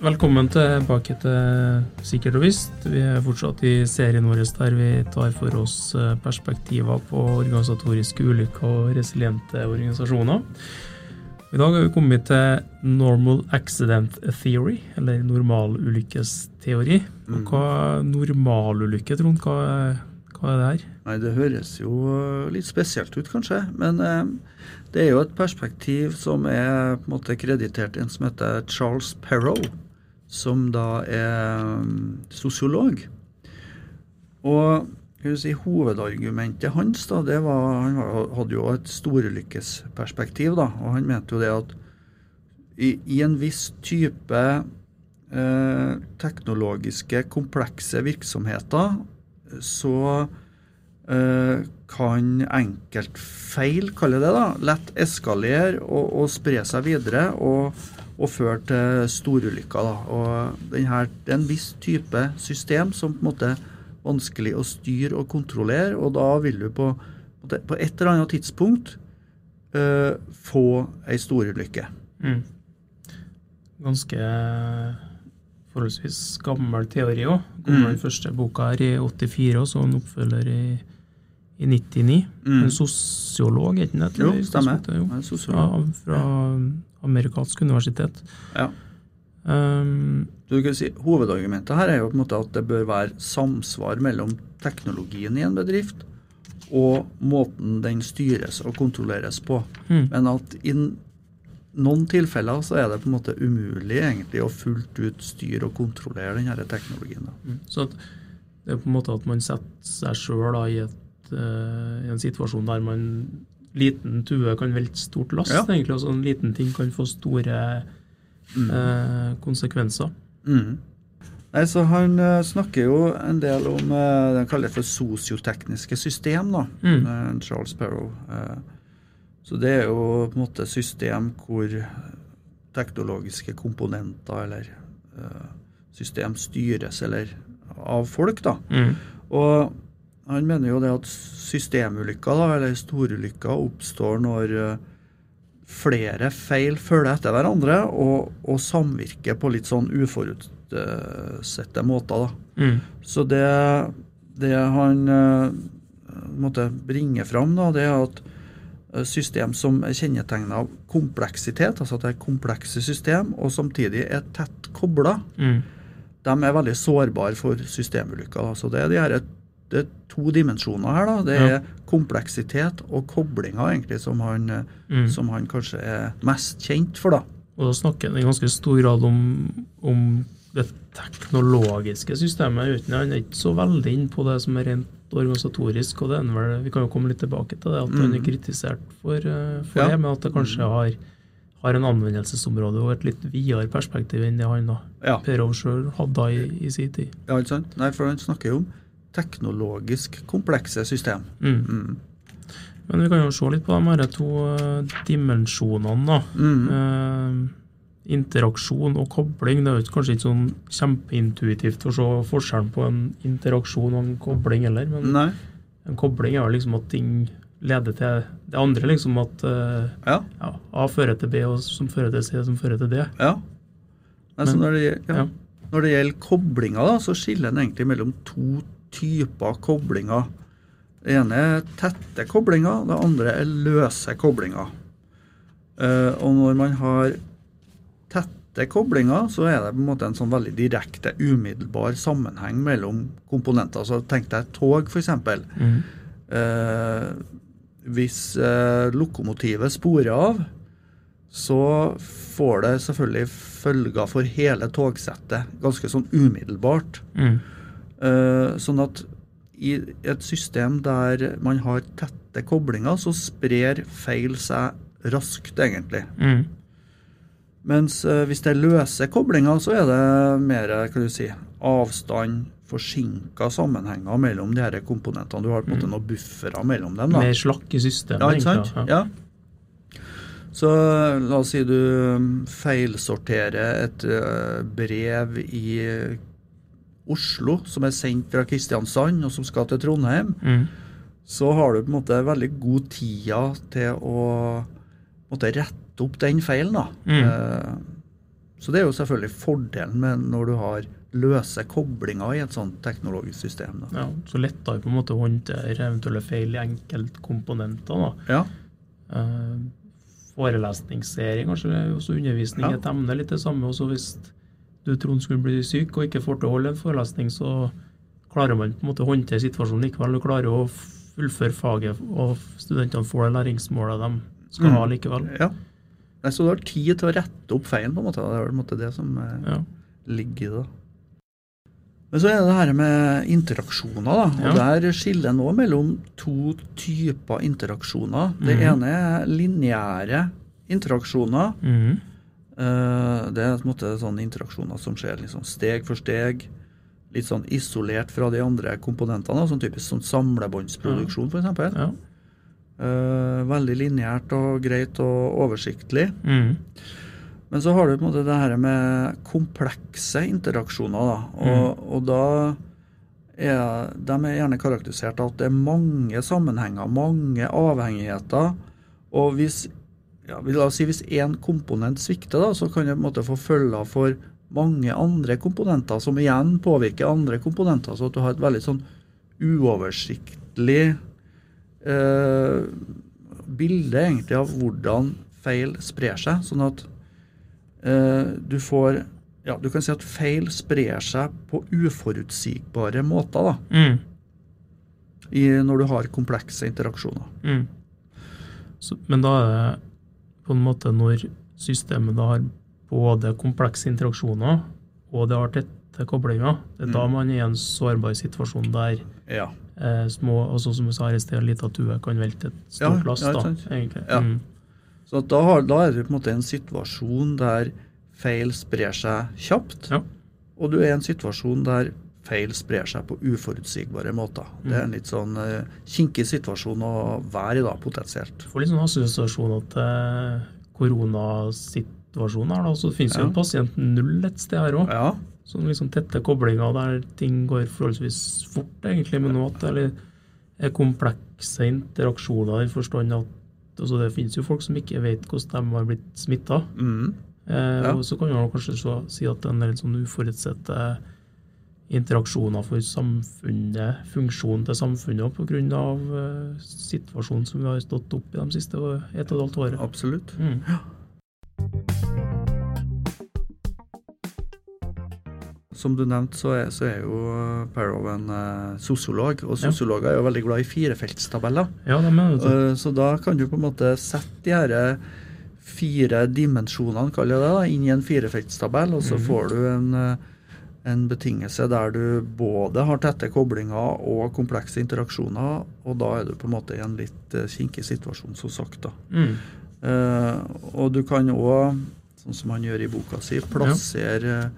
Velkommen tilbake til Sikkert og visst. Vi er fortsatt i serien vår der vi tar for oss eh, perspektiver på organisatoriske ulykker og resiliente organisasjoner. I dag har vi kommet til normal accident theory, eller normalulykkesteori. Mm. Hva er normalulykke, Trond? Hva, hva er det her? Nei, det høres jo litt spesielt ut, kanskje. Men eh, det er jo et perspektiv som er på en måte kreditert en som heter Charles Perrow, som da er mm, sosiolog. Og si, hovedargumentet hans da, det var, han hadde jo et storulykkesperspektiv. da, og Han mente jo det at i, i en viss type eh, teknologiske, komplekse virksomheter så eh, kan enkeltfeil, kaller det da, lett eskalere og, og spre seg videre og, og føre til storulykker. det er en viss type system som på en måte er vanskelig å styre og kontrollere, og da vil du på, på et eller annet tidspunkt uh, få ei storulykke. Mm. Ganske forholdsvis gammel teori òg. Kom Mm. den første boka her i 84, og så en oppfølger i, i 99. Mm. En sosiolog, er ikke det? Jo, stemmer. Jo. Er. Fra, amerikansk universitet. Ja. Um, Du kan si, Hovedargumentet her er jo på en måte at det bør være samsvar mellom teknologien i en bedrift og måten den styres og kontrolleres på. mm, Men at i noen tilfeller så er det på en måte umulig egentlig å fullt ut styre og kontrollere den her teknologien. Mm. Så at det er på en måte at man setter seg sjøl i, et, eh, i en situasjon der man liten tue kan velte stort last, Ja. egentlig. Og så en liten ting kan få store eh, konsekvenser. Mm. Nei, så Han eh, snakker jo en del om det han kaller for sosiotekniske system, da, Mm. Charles Perrow. Så det er jo på en måte system hvor teknologiske komponenter eller system styres eller av folk, da. Mm. Og han mener jo det at systemulykker, eller storulykker, oppstår når eh, flere feil følger etter hverandre og, og samvirker på litt sånn uforutsette måter. da. Mm. Så det, det han eh, måtte bringe fram, da, det er at eh, system som er kjennetegna av kompleksitet, altså at det er komplekse system, og samtidig er tett kobla, Mm. de er veldig sårbare for systemulykker. Så det er, de her, det er to dimensjoner her. da. Det Ja. er kompleksitet og koblinger egentlig som han, eh, Mm. som han kanskje er mest kjent for. da. Og da snakker han i ganske stor grad om, om det teknologiske systemet. uten Han er ikke så veldig inn på det som er rent organisatorisk. og det er vel, Vi kan jo komme litt tilbake til det, at han er Mm. kritisert for, eh, for Ja. det, men at det kanskje har, har en anvendelsesområde og et litt videre perspektiv enn det han da, Ja. Per sjøl hadde i, i sin tid. ja, ikke sant? Nei, for han snakker jo om teknologisk komplekse system. Mm. Mm. Men vi kan jo se litt på de her to eh, dimensjonene. da. Mm. Eh, interaksjon og kobling. Det er jo kanskje ikke sånn kjempeintuitivt å se forskjellen på en interaksjon og en kobling heller, men Nei. en kobling er jo liksom at ting leder til det andre, liksom at eh, Ja. ja, A fører til B, og som fører til C, som fører til D. ja. Altså, Men- når, det, ja. når det gjelder koblinger, da, så skiller en egentlig mellom to typer koblinger. Det ene er tette koblinger, det andre er løse koblinger. Eh, og når man har tette koblinger, så er det på en måte en sånn veldig direkte, umiddelbar sammenheng mellom komponenter. Så tenk deg et tog, f.eks. Mm. Eh, hvis eh, lokomotivet sporer av, så får det selvfølgelig følger for hele togsettet ganske sånn umiddelbart. Mm. Eh, sånn at i et system der man har tette koblinger, så sprer feil seg raskt, egentlig. Mm. Mens eh, hvis det er løse koblinger, så er det mer kan du si, avstand, forsinka sammenhenger mellom de her komponentene. Du har på en måte noen buffere mellom dem. da. Mer slakk i systemet, Ja, ikke sant? egentlig. Ja. Så la oss si du um, feilsorterer et uh, brev i Oslo som er sendt fra Kristiansand og som skal til Trondheim. Mm. Så har du på en måte veldig god tida til å måte, rette opp den feilen. da. Mm. Eh, Så det er jo selvfølgelig fordelen med når du har løse koblinger i et sånt teknologisk system. Da. Ja, Så lettere på en måte å håndtere eventuelle feil i enkeltkomponenter. da. Ja. Eh, forelesningsserie, kanskje også undervisning Ja. et emne, litt det samme. Også hvis du Trond skulle bli syk og ikke får til å holde en forelesning, så klarer man på en måte å håndtere situasjonen likevel. Du klarer å fullføre faget, og studentene får det læringsmålet de skal Mm. ha likevel. ja. Så du har tid til å rette opp feilen, på en måte. Det er på en måte det som eh, Ja. ligger i det. Men så er det det her med interaksjoner, da. Og Ja. der skiller nå mellom to typer interaksjoner. Det mm. ene er lineære interaksjoner. Mhm. Eh, Det er måte sånne interaksjoner som skjer liksom steg for steg. Litt sånn isolert fra de andre komponentene. Sånn typisk sånn samlebåndsproduksjon, f.eks. Ja. Uh, veldig lineært og greit og oversiktlig. Mm. Men så har du på en måte det her med komplekse interaksjoner. da, Og, og da er de er gjerne karakterisert av at det er mange sammenhenger, mange avhengigheter. Og hvis ja, vi la oss si hvis én komponent svikter, da, så kan det på en måte få følger for mange andre komponenter, som igjen påvirker andre komponenter. Så at du har et veldig sånn uoversiktlig eh, bilde egentlig av hvordan feil sprer seg. Sånn at eh, du får Ja, du kan si at feil sprer seg på uforutsigbare måter da, Mm. i, når du har komplekse interaksjoner. Mm. Så, men da er det på en måte når systemet da har både komplekse interaksjoner og det har tette koblinger, det er da Mm. man er i en sårbar situasjon der Ja. eh, små, altså som jeg sa sted, en liten tue kan velte et stort Ja, lass. ja, da, egentlig. Mm. Så da, har, da er du på en måte en situasjon der feil sprer seg kjapt, Ja. og du er i en situasjon der feil sprer seg på uforutsigbare måter. Det er en litt sånn eh, kinkig situasjon å være i da, potensielt. Får litt sånn assosiasjoner til koronasituasjonen her, da. Så finnes finnes jo en pasient null et sted her òg. Ja, Sånn liksom tette koblinger der ting går forholdsvis fort, egentlig, men nå at det er- er komplekse interaksjoner i forstand at altså Det finnes jo folk som ikke vet hvordan de har blitt smitta. mm, Eh, Og så kan man kanskje så, si at det er en del sånn uforutsette interaksjoner for samfunnet, funksjonen til samfunnet pga. Uh, situasjonen som vi har stått opp i de siste et og et halvt året. absolutt. Mm. Som du nevnte, så er, så er jo eh, Parrow en uh, sosiolog, og sosiologer er jo veldig glad i firefeltstabeller. Ja, det mener du. Uh, så da kan du på en måte sette de her eh, fire dimensjonene, kaller jeg det, da, inn i en firefeltstabell, og så mm. får du en, eh, en betingelse der du både har tette koblinger og komplekse interaksjoner, og da er du på en måte i en litt eh, kinkig situasjon, som sagt. da. Mm. Uh, og du kan òg, sånn som han gjør i boka si, plassere,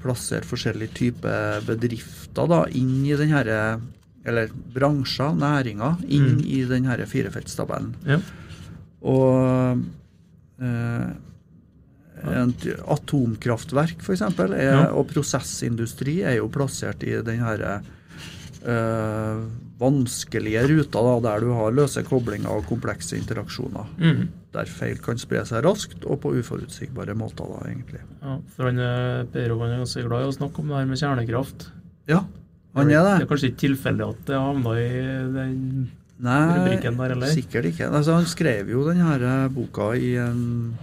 plassere forskjellige typer bedrifter da, inn i den herre Eller bransjer, næringer, inn Mm. i den herre firefeltstabellen. Ja. Og eh, atomkraftverk, f.eks., Ja. og prosessindustri er jo plassert i den herre øh, vanskelige ruta, da, der du har løse koblinger og komplekse interaksjoner. Mm. Der feil kan spre seg raskt og på uforutsigbare måter, da, egentlig. Ja, for han, eh, Per Ovan er ganske glad i å snakke om det her med kjernekraft. Ja, han er Det det. er kanskje ikke tilfeldig at det havna i den Nei, rubrikken der, eller? sikkert ikke. Altså, han skrev jo denne boka i en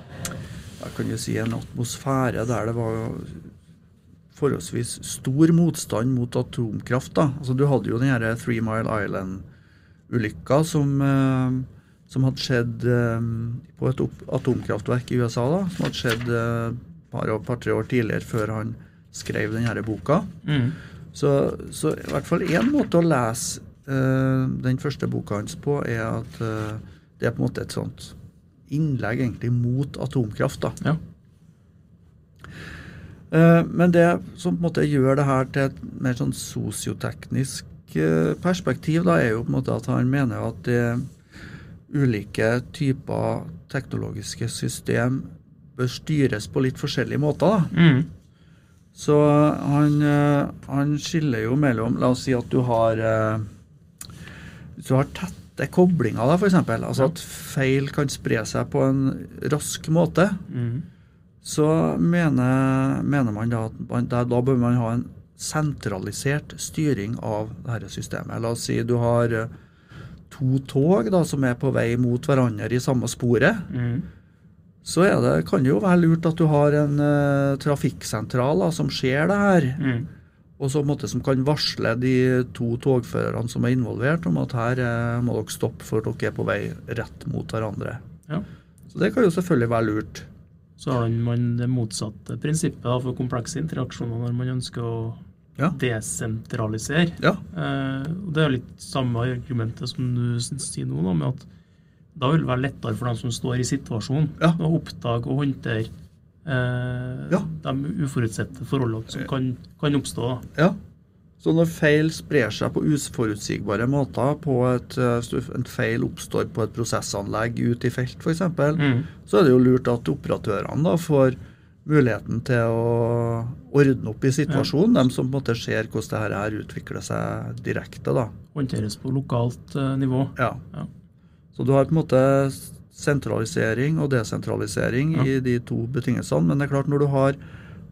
jeg kan jo si en atmosfære der det var forholdsvis stor motstand mot atomkraft. da. Altså, du hadde jo den her Three Mile Island-ulykka som, eh, som hadde skjedd eh, på et atomkraftverk i USA, da, som hadde skjedd eh, et par, par-tre år tidligere før han skrev denne boka. Mm. Så, så i hvert fall én måte å lese eh, den første boka hans på, er at eh, det er på en måte et sånt innlegg egentlig mot atomkraft. da. Ja. Eh, men det som på en måte gjør det her til et mer sånn sosioteknisk eh, perspektiv, da, er jo på en måte at han mener at det ulike typer teknologiske system bør styres på litt forskjellige måter. da. Mm. Så han, eh, han skiller jo mellom La oss si at du har du har tette koblinga, da, f.eks. Altså at feil kan spre seg på en rask måte. Mm. så mener, mener man da at man, da, da bør man ha en sentralisert styring av dette systemet. La oss si du har eh, to tog da, som er på vei mot hverandre i samme sporet. Mm. Så er det, kan det jo være lurt at du har en uh, trafikksentral da, som ser det her. Mm. Og så måte som kan varsle de to togførerne som er involvert, om at her eh, må dere stoppe for dere er på vei rett mot hverandre. Ja. Så det kan jo selvfølgelig være lurt. Så har man det motsatte prinsippet for komplekse interaksjoner når man ønsker å Ja. desentralisere. Ja. Eh, det er litt samme argumentet som du sier nå, med at da vil det være lettere for dem som står i situasjonen, Ja. å oppdage og håndtere eh, Ja. de uforutsette forholdene som kan, kan oppstå. Da. Ja. Så når feil sprer seg på uforutsigbare måter, på et, eh, en feil oppstår på et prosessanlegg ute i felt f.eks., Mm. så er det jo lurt at operatørene da får muligheten til å ordne opp i situasjonen. De som på en måte ser hvordan det her her utvikler seg direkte. da. Håndteres på lokalt eh, nivå. Ja. Ja. Så du har på en måte sentralisering og desentralisering Ja. i de to betingelsene. Men det er klart når du har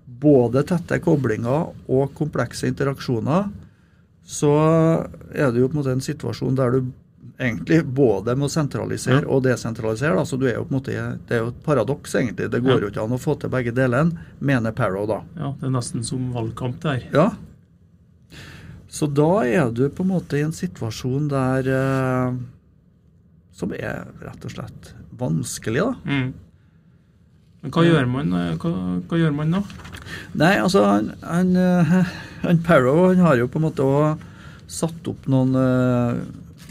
både tette koblinger og komplekse interaksjoner, så er det jo på en måte en situasjon der du egentlig både må sentralisere Ja. og desentralisere. Altså du er jo på en måte, det er jo et paradoks, egentlig. Det går Ja. jo ikke an å få til begge delene, mener Parrow, da. Ja, Det er nesten som valgkamp der. Ja. Så da er du på en måte i en situasjon der eh, Som er rett og slett vanskelig, da. Mm. Men hva gjør man, eh, hva, hva gjør man da? Nei, altså han, han, eh, han Parrow han har jo på en måte òg satt opp noen uh,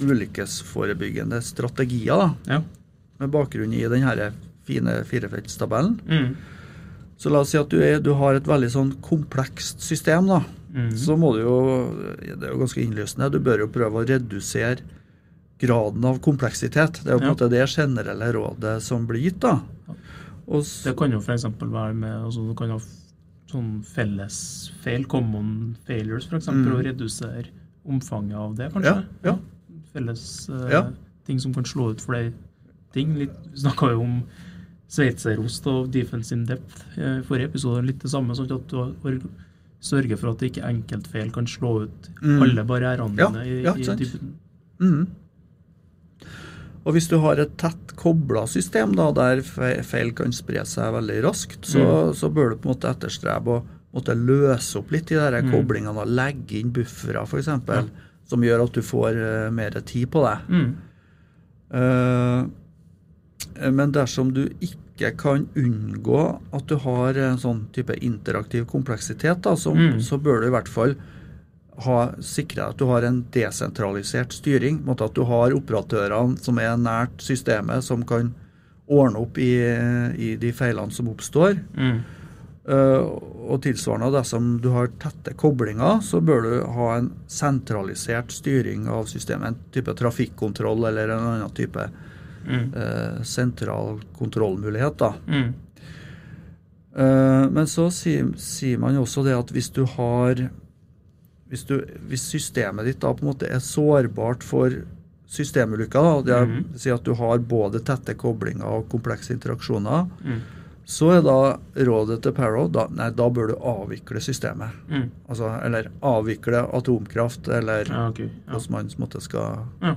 ulykkesforebyggende strategier, da. Ja. Med bakgrunn i den her fine firefeltstabellen. Mm. Så la oss si at du, er, du har et veldig sånn komplekst system, da. Mm. så må du jo Det er jo ganske innlysende. Du bør jo prøve å redusere graden av kompleksitet. Det er jo på en Ja. måte det generelle rådet som blir gitt. da. Og s- Det kan jo f.eks. være med altså Du kan ha sånn fellesfeil, common failures f.eks., Mm. og redusere omfanget av det, kanskje. ja. Felles eh, Ja. ting som kan slå ut flere ting. Litt, vi snakka jo om sveitserost og defense in depth eh, i forrige episode. Litt det samme, sånn at du har sørger for at ikke enkeltfeil kan slå ut Mm. alle barrierene Ja, i, ja, i dybden. Mhm. Og hvis du har et tett kobla system da, der feil kan spre seg veldig raskt, så, Mm. så bør du på en måte etterstrebe å måtte løse opp litt i de Mm. koblingene og legge inn buffere, f.eks., Ja. som gjør at du får uh, mer tid på det. Mm. Uh, men dersom du ikke kan unngå at du har en sånn type interaktiv kompleksitet, da, så, Mm. så bør du i hvert fall ha, sikre at du har en desentralisert styring. måte At du har operatørene som er nært systemet, som kan ordne opp i, i de feilene som oppstår. Mm. Uh, og tilsvarende dersom du har tette koblinger, så bør du ha en sentralisert styring av systemet. En type trafikkontroll eller en annen type Mm. uh, sentral kontrollmulighet. da. Mm. Uh, men så sier, sier man jo også det at hvis du har hvis, du, hvis systemet ditt da på en måte er sårbart for systemulykker, det mm -hmm. si at du har både tette koblinger og komplekse interaksjoner, Mm. så er da rådet til Parrow da, nei, da bør du avvikle systemet. Mm. Altså, eller avvikle atomkraft, eller Ja, okay. Ja. hvordan man måtte skal Ja.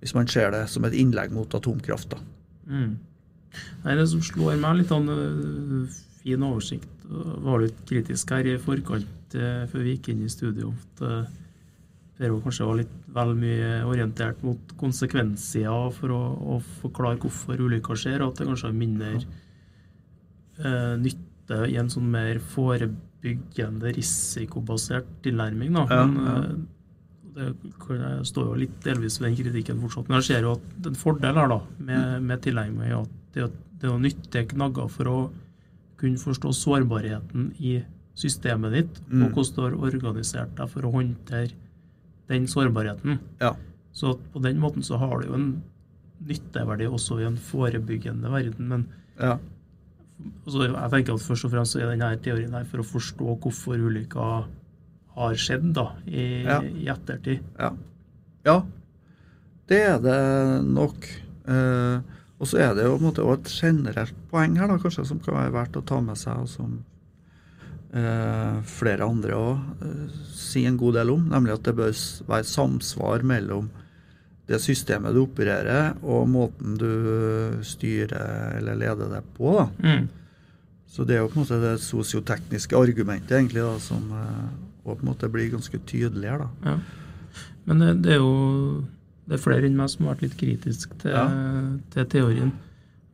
Hvis man ser det som et innlegg mot atomkraft. da. Mm. Nei, det som slår meg litt an øh, fin oversikt, øh, var litt kritisk her i forkant øh, før vi gikk inn i studio. At det var kanskje litt vel mye orientert mot konsekvenssida for å, å forklare hvorfor ulykker skjer, og at det kanskje har mindre øh, nytte i en sånn mer forebyggende, risikobasert tilnærming. Da. Ja, Men ja. øh, det står jo litt delvis ved den kritikken fortsatt. Men jeg ser jo at en fordel her da, med, med tilnærming er at det, det å nytte knagger for å kunne forstå sårbarheten i systemet ditt, Mm. og hvordan du har organisert deg for å håndtere den sårbarheten. Ja. Så på den måten så har du jo en nytteverdi også i en forebyggende verden. Men Ja. altså, jeg tenker at først og fremst så er denne teorien her for å forstå hvorfor ulykker har skjedd da, i, Ja. i ettertid. Ja. ja. Det er det nok. Eh, Og så er det jo på en måte også et generelt poeng her da, kanskje som kan være verdt å ta med seg, og som eh, flere andre òg eh, sier en god del om, nemlig at det bør være samsvar mellom det systemet du opererer, og måten du styrer eller leder det på. da. Mm. Så det er jo på en måte det sosiotekniske argumentet egentlig da, som eh, på en måte blir ganske tydelig her. da. Ja. Men det, det er jo det er flere enn meg som har vært litt kritisk til, Ja. til teorien.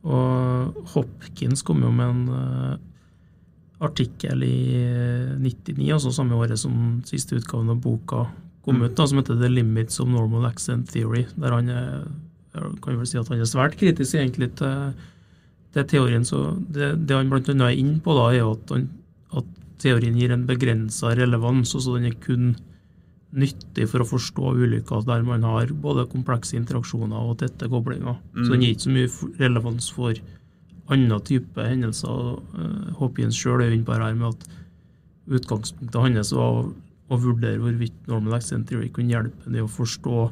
Og Hopkins kom jo med en eh, artikkel i eh, 99, altså samme året som siste utgaven av boka kom Mm. ut, da, som heter The Limits of Normal Accent Theory. Der han er, kan vel si at han er svært kritisk egentlig til, til teorien. Så det, det han annet er inne på, da, er at, han, at teorien gir en begrensa relevans. altså Den er kun nyttig for å forstå ulykker der man har både komplekse interaksjoner og tette koblinger. Mm. Så den gir ikke så mye relevans for andre type hendelser. eh, Hopkins sjøl er inne på her med at utgangspunktet hans var å, vurdere hvorvidt normal accent theory kunne hjelpe ham i å forstå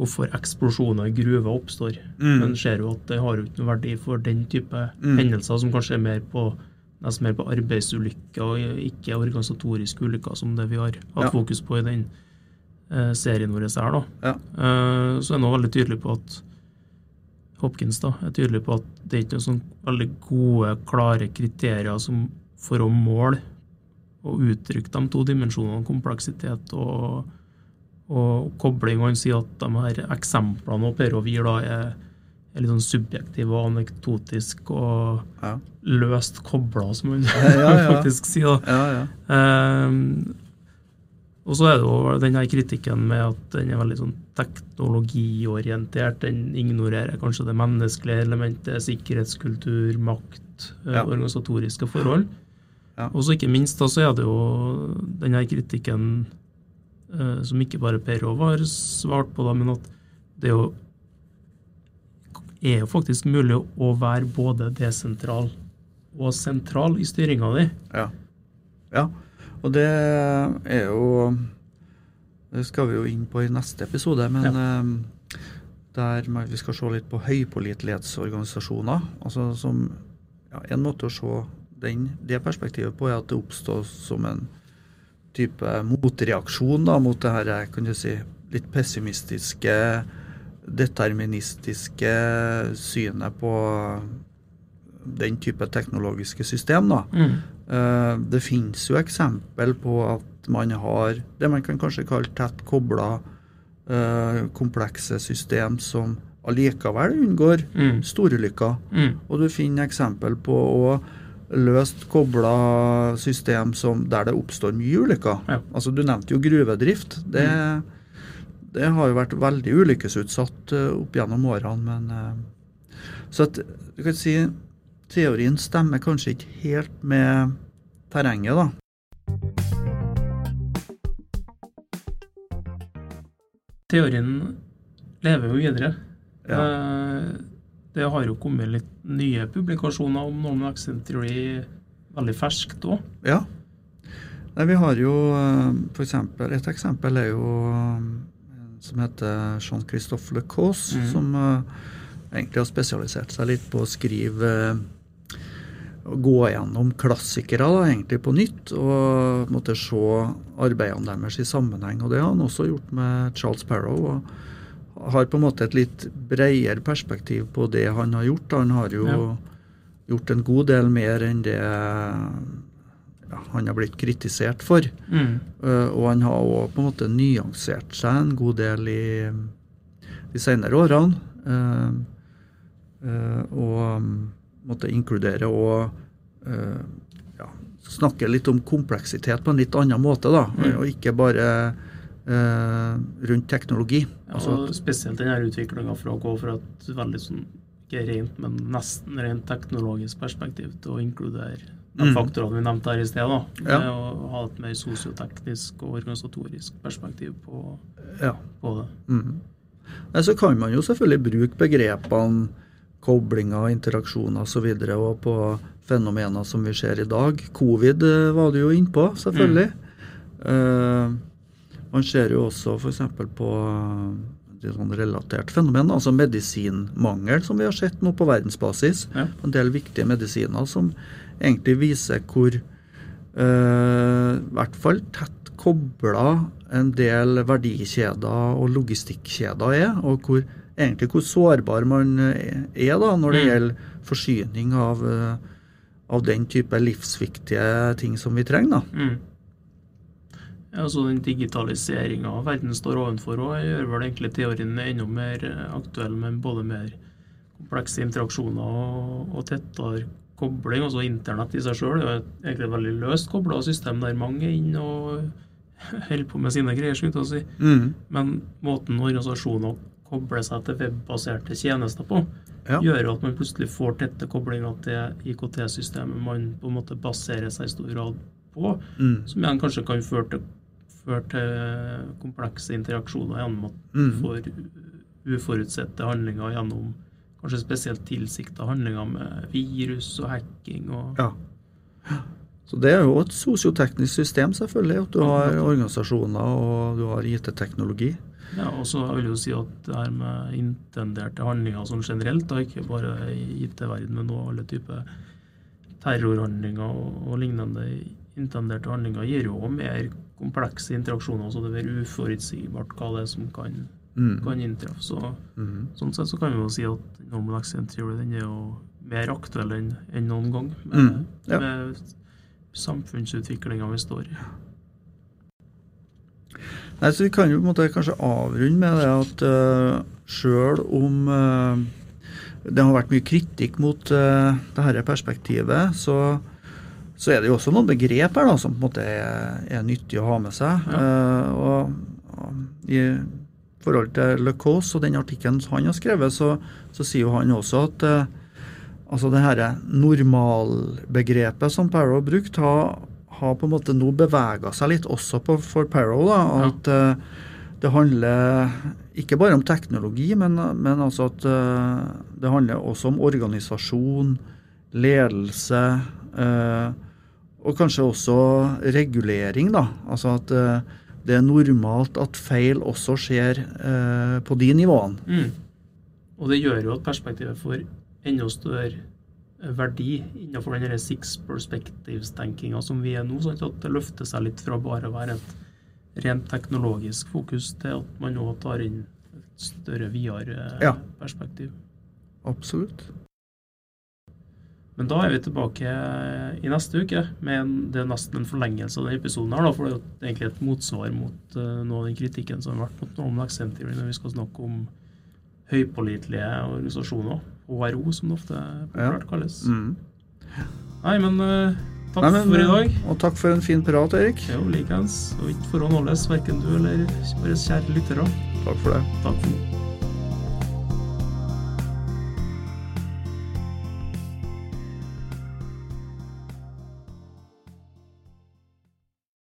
hvorfor eksplosjoner i gruver oppstår. Mm. Men ser jo at det har jo ikke noe verdi for den type Mm. hendelser, som kanskje er mer på nesten mer på arbeidsulykker og ikke organisatoriske ulykker, som det vi har hatt Ja. fokus på i den eh, serien vår her. da. Ja. Eh, så er han også veldig tydelig på at Hopkins da, er tydelig på at det er ikke noen sånn veldig gode, klare kriterier som for å måle og uttrykke de to dimensjonene, kompleksitet og, og kobling. Og han sier at de her eksemplene og Per og Wier da er, er litt sånn subjektive og anekdotisk og Ja, løst kobla, som han Ja, ja. faktisk sier. da. ja. Og så er det jo den her kritikken med at den er veldig sånn teknologiorientert. Den ignorerer kanskje det menneskelige elementet, sikkerhetskultur, makt, eh, Ja. organisatoriske forhold. Ja. Og så ikke minst da så er det jo den her kritikken eh, som ikke bare Per Rov har svart på, da, men at det er jo er jo faktisk mulig å være både desentral og sentral i styringa di. Ja. ja. Og det er jo Det skal vi jo inn på i neste episode, men ja. der vi skal se litt på høypålitelighetsorganisasjoner. Altså som ja, En måte å se den, det perspektivet på er at det oppstår som en type motreaksjon da, mot det her, kan du si, litt pessimistiske, deterministiske synet på den type teknologiske system. da. Mm. Eh, Det finnes jo eksempel på at man har det man kan kanskje kalle tett kobla eh, komplekse system som allikevel unngår Mm. storulykker. Mm. Og du finner eksempel på òg løst kobla system som, der det oppstår mye ulykker. Ja. Altså Du nevnte jo gruvedrift. Det, det har jo vært veldig ulykkesutsatt eh, opp gjennom årene, men Så at, du kan si teorien stemmer kanskje ikke helt med terrenget, da. Teorien lever jo videre. Ja. Eh, Det har jo kommet litt nye publikasjoner om Norman Accent Theory veldig ferskt òg. Ja. Nei, vi har jo f.eks. for eksempel, Et eksempel er jo eh, som heter Jean-Christophe Le Cause, mm. som eh, egentlig har spesialisert seg litt på å skrive eh, gå gjennom klassikere da, egentlig på nytt, og måtte se arbeidene deres i sammenheng. og Det har han også gjort med Charles Parrow. og har på en måte et litt bredere perspektiv på det han har gjort. Han har jo Ja. gjort en god del mer enn det ja, han har blitt kritisert for. Mm. Eh, og han har òg på en måte nyansert seg en god del i de senere årene. Uh, uh, og måtte inkludere og eh, ja, snakke litt om kompleksitet på en litt annen måte, da. Mm. Og ikke bare eh, rundt teknologi. Ja, Altså at- spesielt denne utviklinga fra å gå fra et veldig sånn ikke rent, men nesten rent teknologisk perspektiv til å inkludere de Mm. faktorene vi nevnte her i sted. da. Ja. Å ha et mer sosioteknisk og organisatorisk perspektiv på, ja. på det. Mm. Så kan man jo selvfølgelig bruke begrepene koblinger, interaksjoner osv. Og, så og på fenomener som vi ser i dag. Covid eh, var du jo innpå, selvfølgelig. Eh, man ser jo også f.eks. på veldig sånn relatert fenomen. Altså medisinmangel, som vi har sett nå på verdensbasis. Ja. En del viktige medisiner som egentlig viser hvor eh, i hvert fall tett kobla en del verdikjeder og logistikkjeder er, og hvor, egentlig hvor sårbar man er da når det Mm. gjelder forsyning av, eh, av den type livsviktige ting som vi trenger. da. Mm. Altså Den digitaliseringa verden står ovenfor, og gjør vel egentlig teorien enda mer eh, aktuell, med både mer komplekse interaksjoner og, og tettere kobling. Altså Internett i seg sjøl er egentlig et veldig løst kobla system der mange er inne og holder på med sine greier. skulle jeg til å si. Mm. Men måten organisasjoner kobler seg til webbaserte tjenester på, Ja. gjør at man plutselig får tette koblinger til IKT-systemet man på en måte baserer seg i stor grad på, Mm. som igjen kanskje kan føre til, føre til komplekse interaksjoner gjennom at Mm. får uforutsette handlinger gjennom kanskje spesielt tilsikta handlinger med virus og hacking og Ja. Så det er jo et sosioteknisk system, selvfølgelig. At du har organisasjoner og du har IT-teknologi. Ja, og så vil jeg jo si at det her med intenderte handlinger sånn generelt, da ikke bare i IT-verden, men også alle typer terrorhandlinger og, og lignende intenderte handlinger, gir jo også mer komplekse interaksjoner, så det blir uforutsigbart hva det er som kan, Mm. kan inntreffe. Så, Mm. sånn sett så kan vi jo si at Normal Accident Theory den er jo mer aktuell enn enn noen gang, med, Mm, ja. med samfunnsutviklinga vi står i. Nei, så Vi kan jo på en måte kanskje avrunde med det at uh, sjøl om uh, det har vært mye kritikk mot uh, dette perspektivet, så, så er det jo også noen begrep her da, som på en måte er, er nyttig å ha med seg. Eh, og, og I forhold til Le Cause og den artikkelen han har skrevet, så, så sier jo han også at eh, altså det her normalbegrepet som Parrow har brukt, har, har på en måte nå bevega seg litt også på, for Parrow. Da, Ja. at eh, det handler ikke bare om teknologi, men, men altså at uh, det handler også om organisasjon, ledelse, Uh, og kanskje også regulering. da, Altså at det er normalt at feil også skjer på de nivåene. Mm. Og det gjør jo at perspektivet får enda større verdi innenfor den six perspectives-tenkinga som vi er nå. Sånn at det løfter seg litt fra bare å være et rent teknologisk fokus til at man nå tar inn et større, videre Ja. perspektiv. Absolutt. Men da er vi tilbake i neste uke med en, det er nesten en forlengelse av denne episoden. her da, For det er jo egentlig et motsvar mot uh, noe av den kritikken som har vært mot Normal Accent Theory når vi skal snakke om høypålitelige organisasjoner. HRO, som det ofte populært kalles. Mm. Nei, men eh, takk Nei, men, for i dag. Og takk for en fin prat, Erik. Jo, likeens. Og ikke forhånd holdes, verken du eller våre kjære lyttere. Takk for det. Takk for nå.